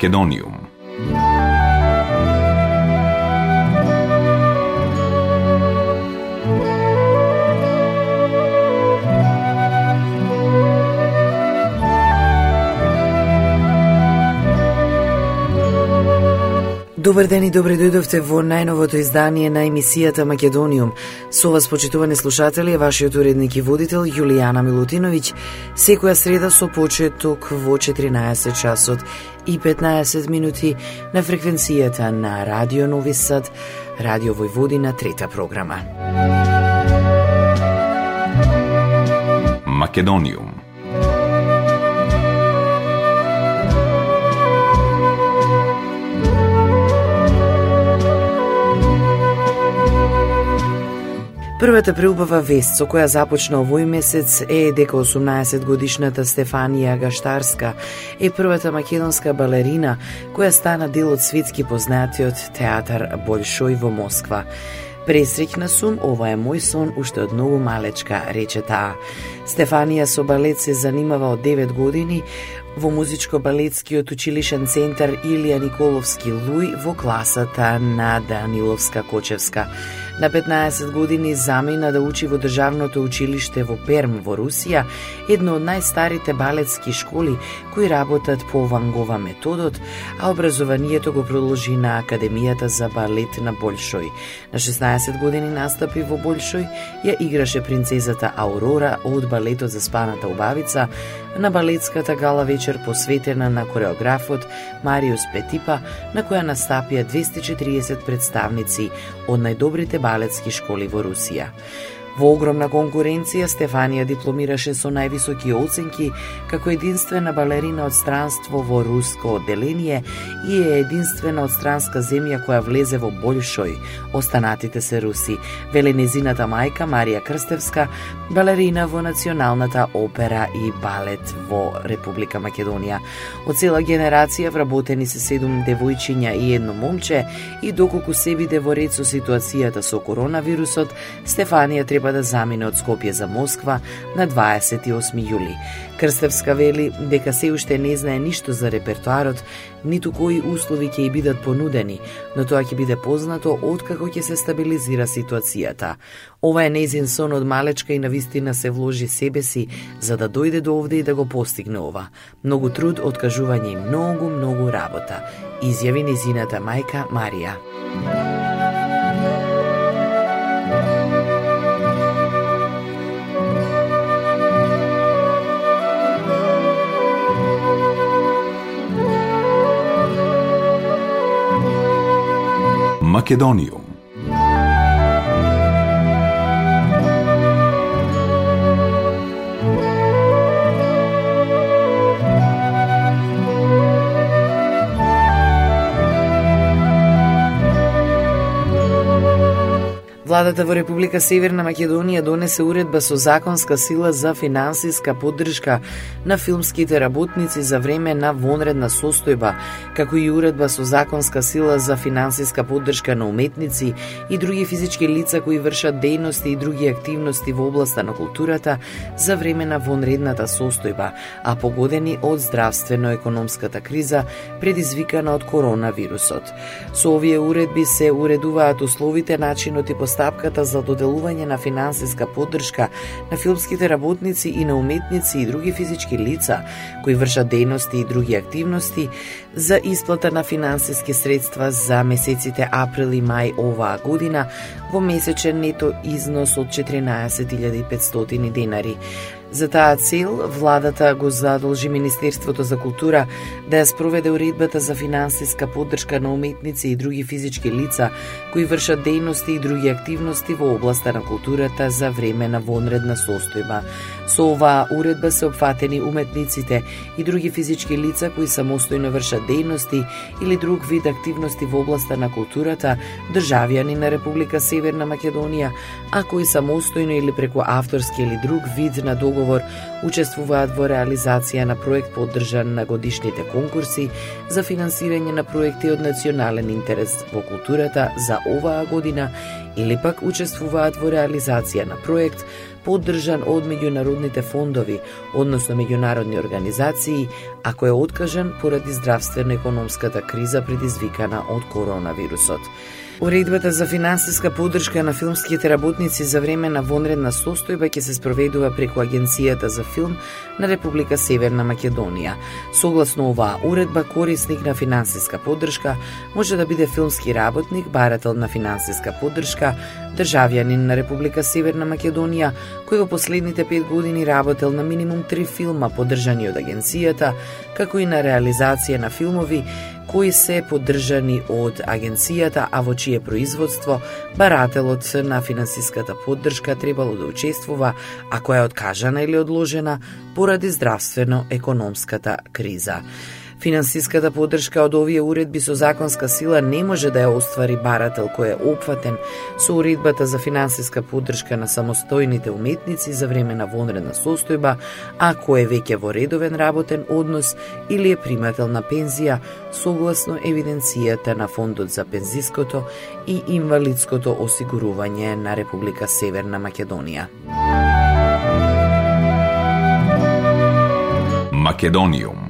Македониум. Добар ден и добре дојдовте во најновото издание на емисијата Македониум. Со вас, почитувани слушатели, е вашиот уредник и водител Јулијана Милутиновиќ, секоја среда со почеток во 14 часот и 15 минути на фреквенцијата на Радио Нови Сад, Радио Војводина, трета програма. Македониум Првата преубава вест со која започна овој месец е дека 18 годишната Стефанија Гаштарска е првата македонска балерина која стана дел од светски познатиот театар Болшој во Москва. Пресрекна сум, ова е мој сон уште од многу малечка, рече таа. Стефанија со балет се занимава од 9 години во музичко-балетскиот училишен центар Илија Николовски Луј во класата на Даниловска Кочевска. На 15 години замина да учи во Државното училиште во Перм во Русија, едно од најстарите балетски школи кои работат по вангова методот, а образованието го продолжи на Академијата за балет на Болшој. На 16 години настапи во Болшој, ја играше принцезата Аурора од балетот за спаната убавица, на балетската гала вечер посветена на кореографот Мариус Петипа, на која настапија 240 представници од најдобрите балетски школи во Русија. Во огромна конкуренција Стефанија дипломираше со највисоки оценки како единствена балерина од странство во руско одделение и е единствена од странска земја која влезе во Большој. Останатите се руси. Веле незината мајка Марија Крстевска, балерина во Националната опера и балет во Република Македонија. Од цела генерација вработени се седум девојчиња и едно момче и доколку се биде во ред со ситуацијата со коронавирусот, Стефанија треба треба да замине од Скопје за Москва на 28 јули. Крстевска вели дека се уште не знае ништо за репертуарот, ниту кои услови ќе и бидат понудени, но тоа ќе биде познато откако ќе се стабилизира ситуацијата. Ова е незин сон од малечка и на вистина се вложи себе си за да дојде до овде и да го постигне ова. Многу труд, откажување и многу, многу работа, изјави незината мајка Марија. Македониум. Владата во Република Северна Македонија донесе уредба со законска сила за финансиска поддршка на филмските работници за време на вонредна состојба, како и уредба со законска сила за финансиска поддршка на уметници и други физички лица кои вршат дејности и други активности во областа на културата за време на вонредната состојба, а погодени од здравствено-економската криза предизвикана од коронавирусот. Со овие уредби се уредуваат условите, начинот и поставувањето стапката за доделување на финансиска поддршка на филмските работници и на уметници и други физички лица кои вршат дејности и други активности за исплата на финансиски средства за месеците април и мај оваа година во месечен нето износ од 14.500 денари. За таа цел, владата го задолжи Министерството за култура да ја спроведе уредбата за финансиска поддршка на уметници и други физички лица кои вршат дејности и други активности во областа на културата за време на вонредна состојба. Со оваа уредба се опфатени уметниците и други физички лица кои самостојно вршат дејности или друг вид активности во областа на културата, државјани на Република Северна Македонија, а кои самостојно или преку авторски или друг вид на договор учествуваат во реализација на проект поддржан на годишните конкурси за финансирање на проекти од национален интерес во културата за оваа година или пак учествуваат во реализација на проект поддржан од меѓународните фондови, односно меѓународни организации, ако е откажан поради здравствено-економската криза предизвикана од коронавирусот. Уредбата за финансиска поддршка на филмските работници за време на вонредна состојба ќе се спроведува преку Агенцијата за филм на Република Северна Македонија. Согласно оваа уредба, корисник на финансиска поддршка може да биде филмски работник, барател на финансиска поддршка, државјанин на Република Северна Македонија, кој во последните пет години работел на минимум три филма поддржани од агенцијата, како и на реализација на филмови кои се поддржани од агенцијата, а во чие производство барателот на финансиската поддршка требало да учествува а која е откажана или одложена поради здравствено-економската криза. Финансиската поддршка од овие уредби со законска сила не може да ја оствари барател кој е опфатен со уредбата за финансиска поддршка на самостојните уметници за време на вонредна состојба, а кој е веќе во редовен работен однос или е примател на пензија согласно евиденцијата на Фондот за пензиското и инвалидското осигурување на Република Северна Македонија. Македониум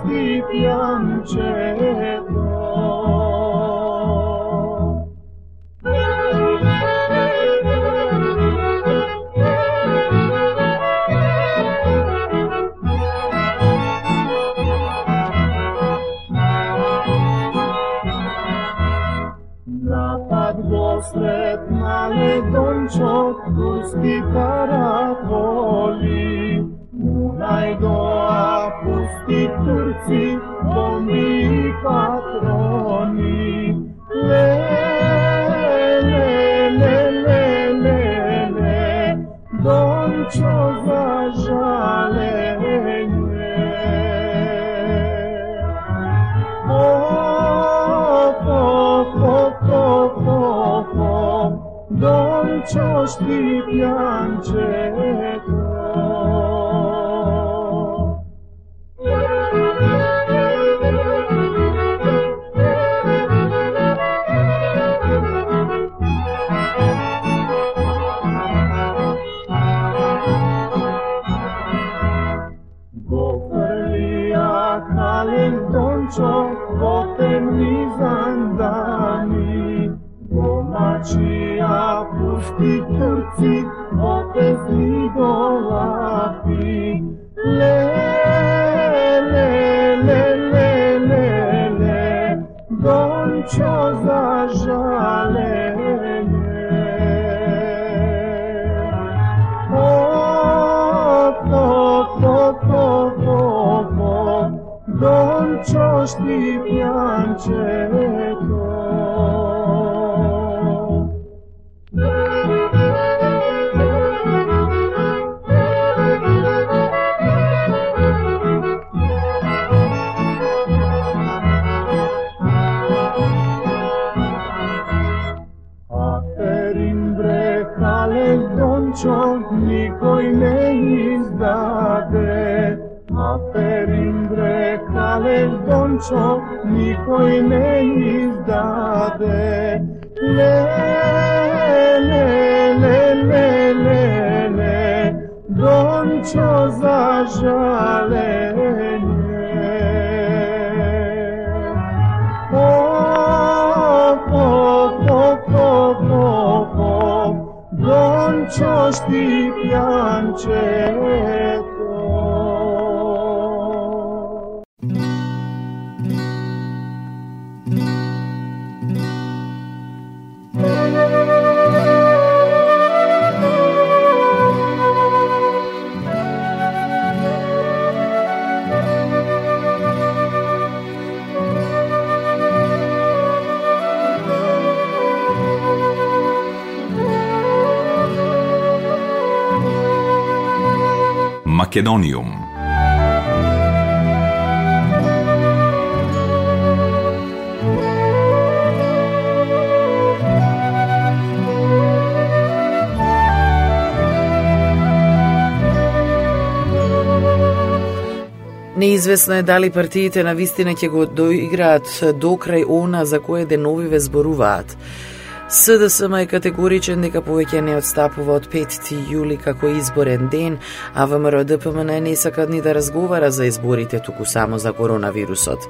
ti piange. Турці, оте слідола ти. Ле, ле, ле, ле, ле, ле, дончо зажале. Don't trust the pjanče koymayız dabe le le le le le le don çoza jale Don ciò sti piange Македониум. Неизвестно е дали партиите на вистина ќе го доиграат до крај она за кое деновиве зборуваат. СДСМ е категоричен дека повеќе не отстапува од 5 јули како изборен ден, а ВМРО ДПМН не сакат ни да разговара за изборите туку само за коронавирусот.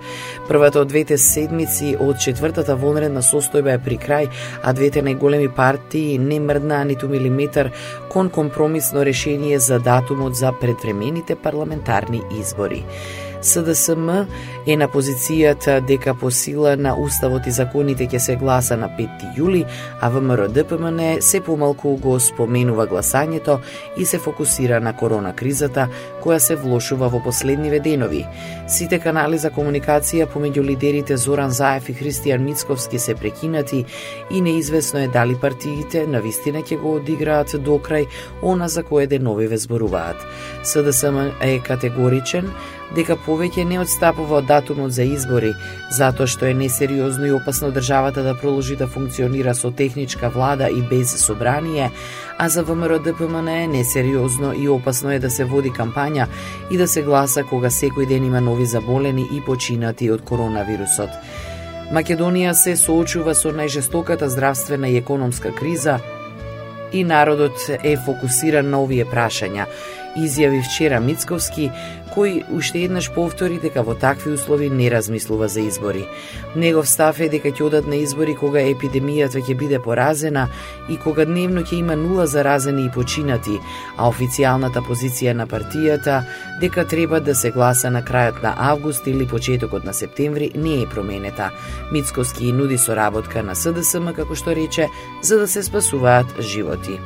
Првата од двете седмици од четвртата вонредна состојба е при крај, а двете најголеми партии не мрднаа ниту милиметар кон компромисно решение за датумот за предвремените парламентарни избори. СДСМ е на позицијата дека по сила на Уставот и законите ќе се гласа на 5 јули, а ВМРО ДПМН се помалку го споменува гласањето и се фокусира на корона кризата која се влошува во последниве денови. Сите канали за комуникација помеѓу лидерите Зоран Заев и Христијан Мицковски се прекинати и неизвестно е дали партиите на вистина ќе го одиграат до крај она за кое деновиве зборуваат. СДСМ е категоричен дека повеќе не одстапува од датумот за избори, затоа што е несериозно и опасно државата да продолжи да функционира со техничка влада и без собрание, а за ВМРО ДПМН е несериозно и опасно е да се води кампања и да се гласа кога секој ден има нови заболени и починати од коронавирусот. Македонија се соочува со најжестоката здравствена и економска криза и народот е фокусиран на овие прашања изјави вчера Мицковски, кој уште еднаш повтори дека во такви услови не размислува за избори. Негов став е дека ќе одат на избори кога епидемијата ќе биде поразена и кога дневно ќе има нула заразени и починати, а официјалната позиција на партијата дека треба да се гласа на крајот на август или почетокот на септември не е променета. Мицковски нуди соработка на СДСМ, како што рече, за да се спасуваат животи.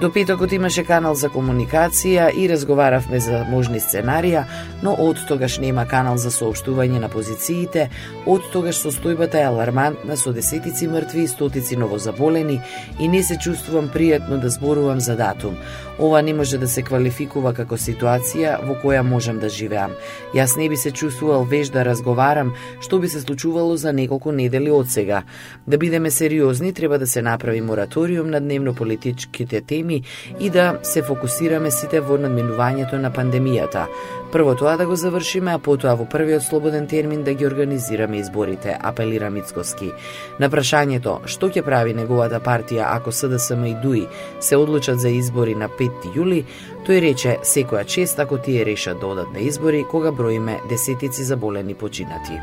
До петокот имаше канал за комуникација и разговаравме за можни сценарија, но од тогаш нема канал за соопштување на позициите, од тогаш состојбата е алармантна со десетици мртви и стотици новозаболени и не се чувствувам пријатно да зборувам за датум. Ова не може да се квалификува како ситуација во која можам да живеам. Јас не би се чувствувал веж да разговарам што би се случувало за неколку недели од сега. Да бидеме сериозни, треба да се направи мораториум на дневно политичките теми проблеми и да се фокусираме сите во надминувањето на пандемијата. Прво тоа да го завршиме, а потоа во првиот слободен термин да ги организираме изборите, апелира Мицковски. На прашањето што ќе прави неговата партија ако СДСМ и ДУИ се одлучат за избори на 5 јули, тој рече секоја чест ако тие решат да одат на избори кога броиме десетици заболени починати.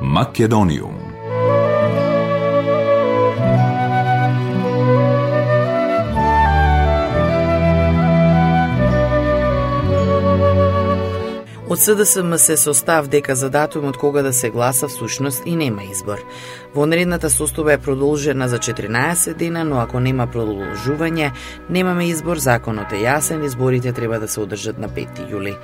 Македониум Од СДСМ се состав дека за датумот кога да се гласа всушност и нема избор. Вонредната состојба е продолжена за 14 дена, но ако нема продолжување, немаме избор, законот е јасен, изборите треба да се одржат на 5 јули.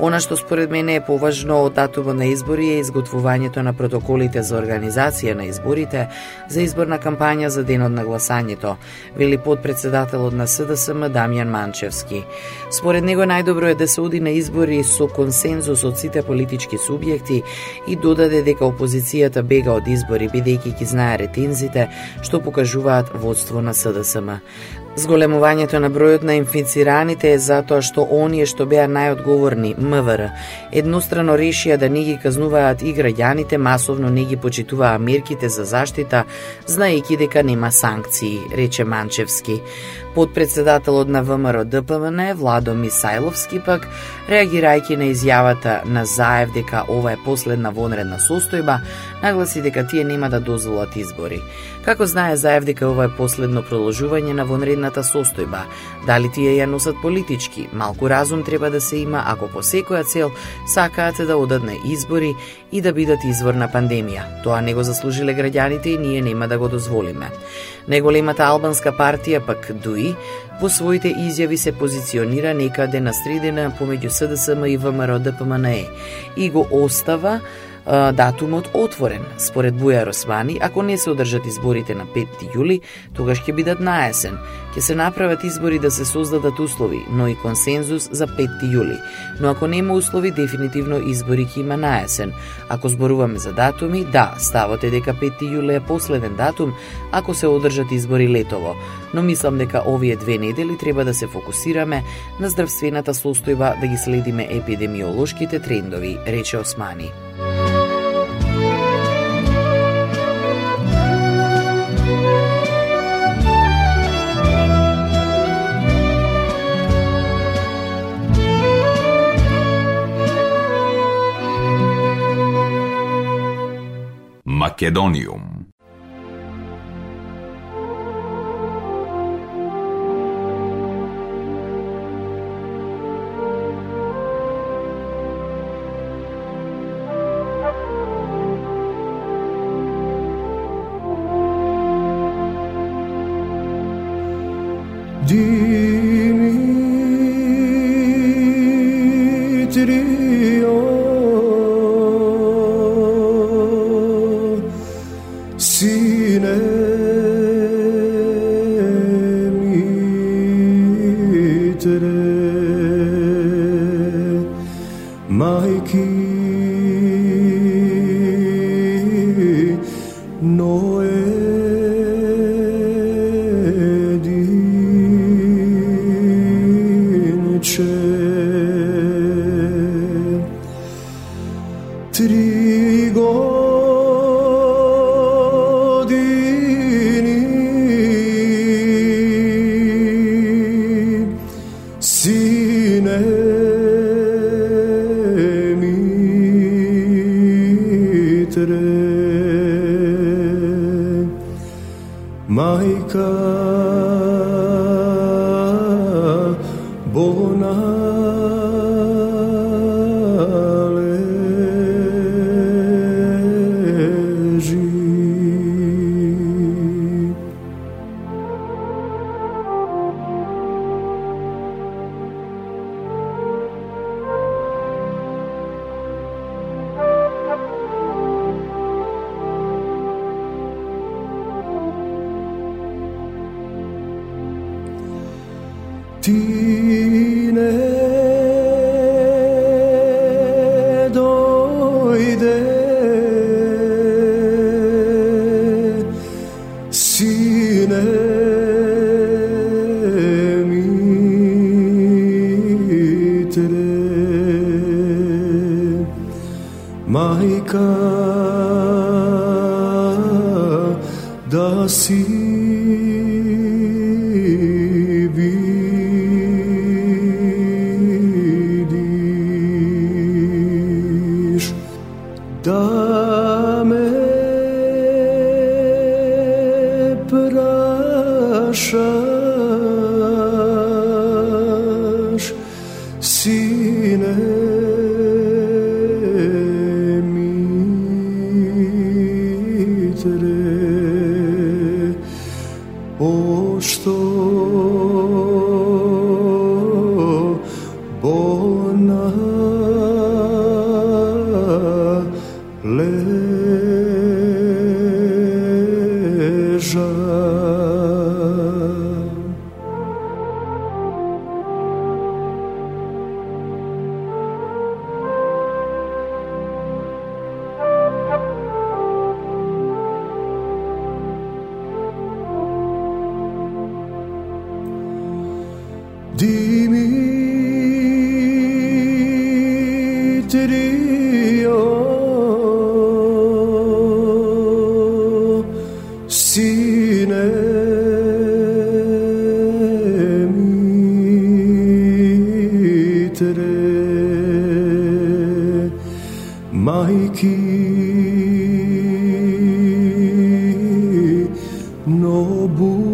Она што според мене е поважно од датумот на избори е изготвувањето на протоколите за организација на изборите за изборна кампања за денот на гласањето, вели подпредседателот на СДСМ Дамјан Манчевски. Според него најдобро е да се оди на избори со консензус од сите политички субјекти и додаде дека опозицијата бега од избори бидејќи ги знае ретензите што покажуваат водство на СДСМ. Зголемувањето на бројот на инфицираните е затоа што оние што беа најодговорни, МВР, еднострано решија да не ги казнуваат и граѓаните, масовно не ги почитуваа мерките за заштита, знаејќи дека нема санкции, рече Манчевски. Подпредседателот на ВМРО ДПМН, Владо Мисајловски пак, реагирајќи на изјавата на Заев дека ова е последна вонредна состојба, нагласи дека тие нема да дозволат избори. Како знае Заев дека ова е последно проложување на вонредната состојба, дали тие ја носат политички, малку разум треба да се има ако по секоја цел сакаат да одат на избори и да бидат извор на пандемија. Тоа не го заслужиле граѓаните и ние нема да го дозволиме. Неголемата албанска партија пак ДУИ во своите изјави се позиционира некаде на средина помеѓу СДСМ и ВМРО ДПМНЕ и го остава датумот отворен. Според Бујар Османи, ако не се одржат изборите на 5 јули, тогаш ќе бидат на есен. Ќе се направат избори да се создадат услови, но и консензус за 5 јули. Но ако нема услови, дефинитивно избори ќе има на есен. Ако зборуваме за датуми, да, ставот е дека 5 јули е последен датум ако се одржат избори летово, но мислам дека овие две недели треба да се фокусираме на здравствената состојба да ги следиме епидемиолошките трендови, рече Османи. Македониум. no budace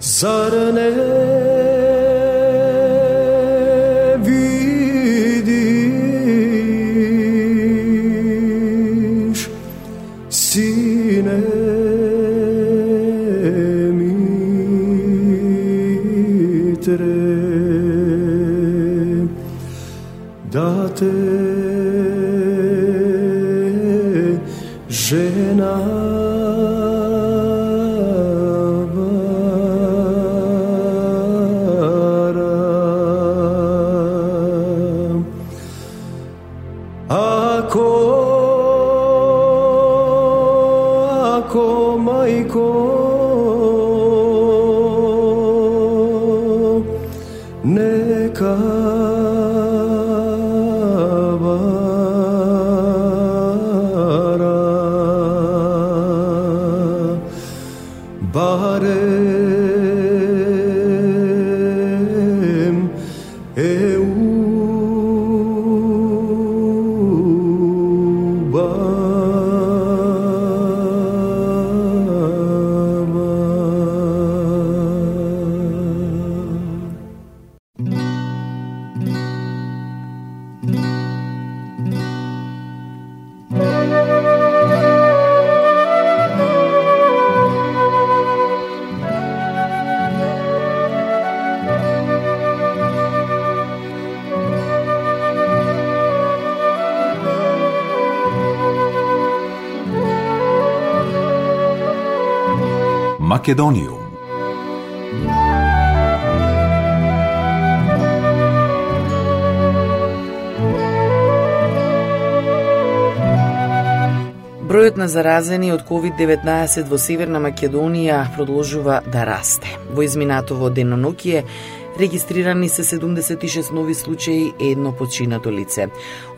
zarne ne Македониум. Бројот на заразени од COVID-19 во Северна Македонија продолжува да расте. Во изминатово денонокие Регистрирани се 76 нови случаи и едно починато лице.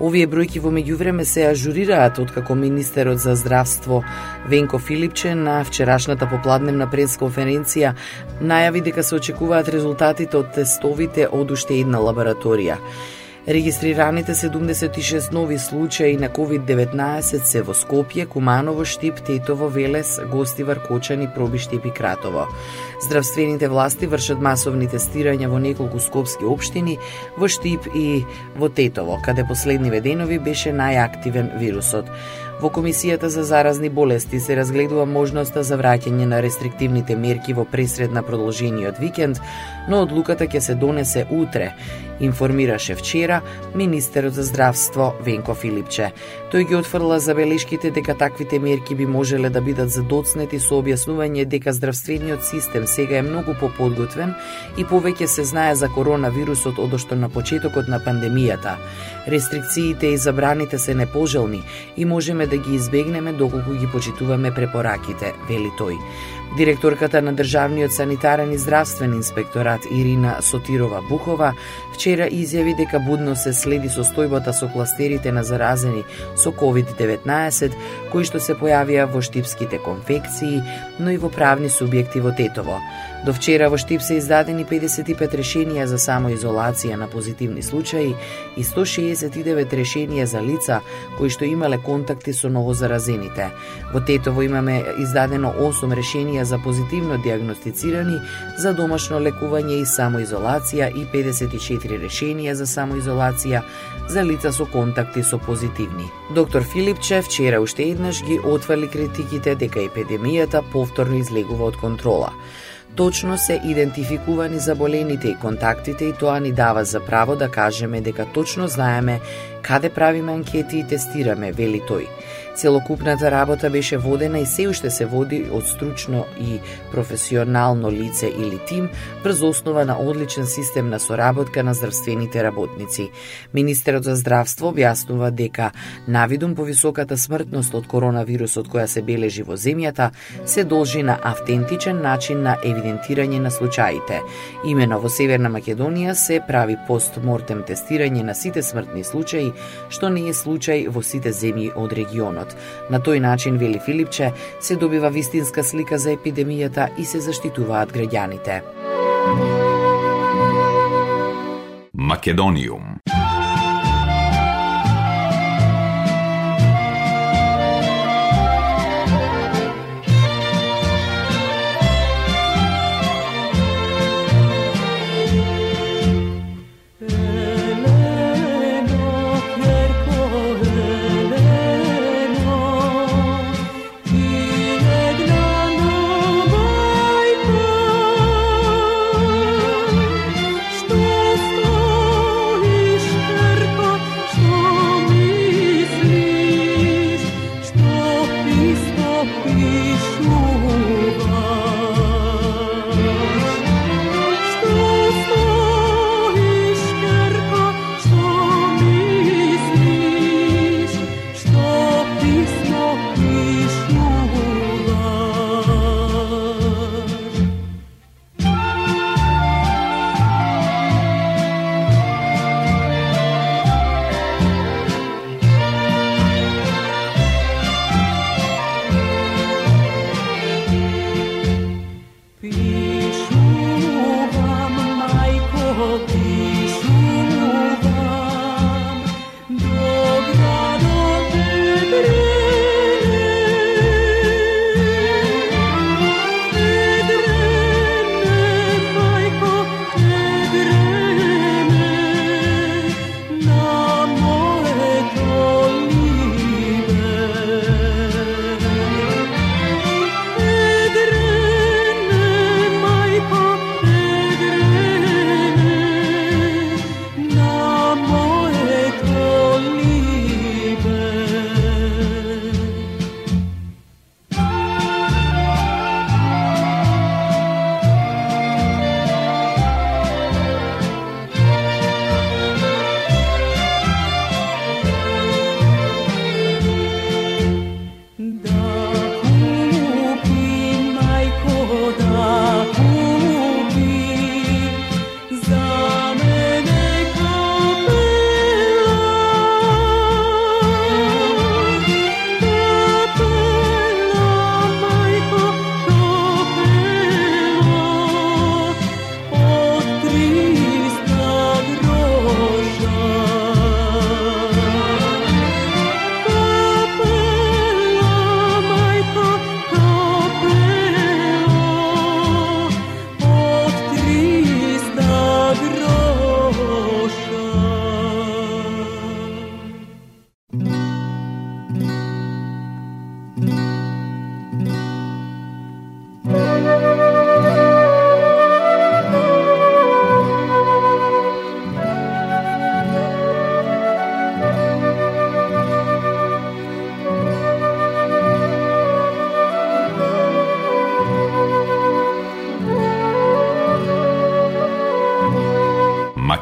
Овие бројки во меѓувреме се ажурираат откако министерот за здравство Венко Филипче на вчерашната попладневна пресконференција најави дека се очекуваат резултатите од тестовите од уште една лабораторија. Регистрираните 76 нови случаи на COVID-19 се во Скопје, Куманово, Штип, Тетово, Велес, Гостивар, Кочани, Пробиштип и Кратово. Здравствените власти вршат масовни тестирања во неколку скопски општини, во Штип и во Тетово, каде последниве денови беше најактивен вирусот. Во Комисијата за заразни болести се разгледува можноста за враќање на рестриктивните мерки во пресред на продолжениот викенд, но одлуката ќе се донесе утре, информираше вчера министерот за здравство Венко Филипче. Тој ги отфрла забелешките дека таквите мерки би можеле да бидат задоцнети со објаснување дека здравствениот систем сега е многу поподготвен и повеќе се знае за коронавирусот одошто на почетокот на пандемијата. Рестрикциите и забраните се непожелни и можеме да ги избегнеме доколку ги почитуваме препораките, вели тој. Директорката на Државниот санитарен и здравствен инспекторат Ирина Сотирова Бухова вчера изјави дека будно се следи состојбата со кластерите на заразени со COVID-19 кои што се појавија во штипските конфекции, но и во правни субјекти во Тетово. До вчера во Штип се издадени 55 решенија за самоизолација на позитивни случаи и 169 решенија за лица кои што имале контакти со новозаразените. Во Тетово имаме издадено 8 решенија за позитивно диагностицирани за домашно лекување и самоизолација и 54 решенија за самоизолација за лица со контакти со позитивни. Доктор Филипче вчера уште еднаш ги отвали критиките дека епидемијата повторно излегува од контрола точно се идентификувани заболените и контактите и тоа ни дава за право да кажеме дека точно знаеме каде правиме анкети и тестираме, вели тој. Целокупната работа беше водена и се уште се води од стручно и професионално лице или тим врз основа на одличен систем на соработка на здравствените работници. Министерот за здравство објаснува дека навидум по високата смртност од коронавирусот која се бележи во земјата се должи на автентичен начин на евидентирање на случаите. Имено во Северна Македонија се прави постмортем тестирање на сите смртни случаи, што не е случај во сите земји од регионот. На тој начин, вели Филипче, се добива вистинска слика за епидемијата и се заштитуваат граѓаните. Македониум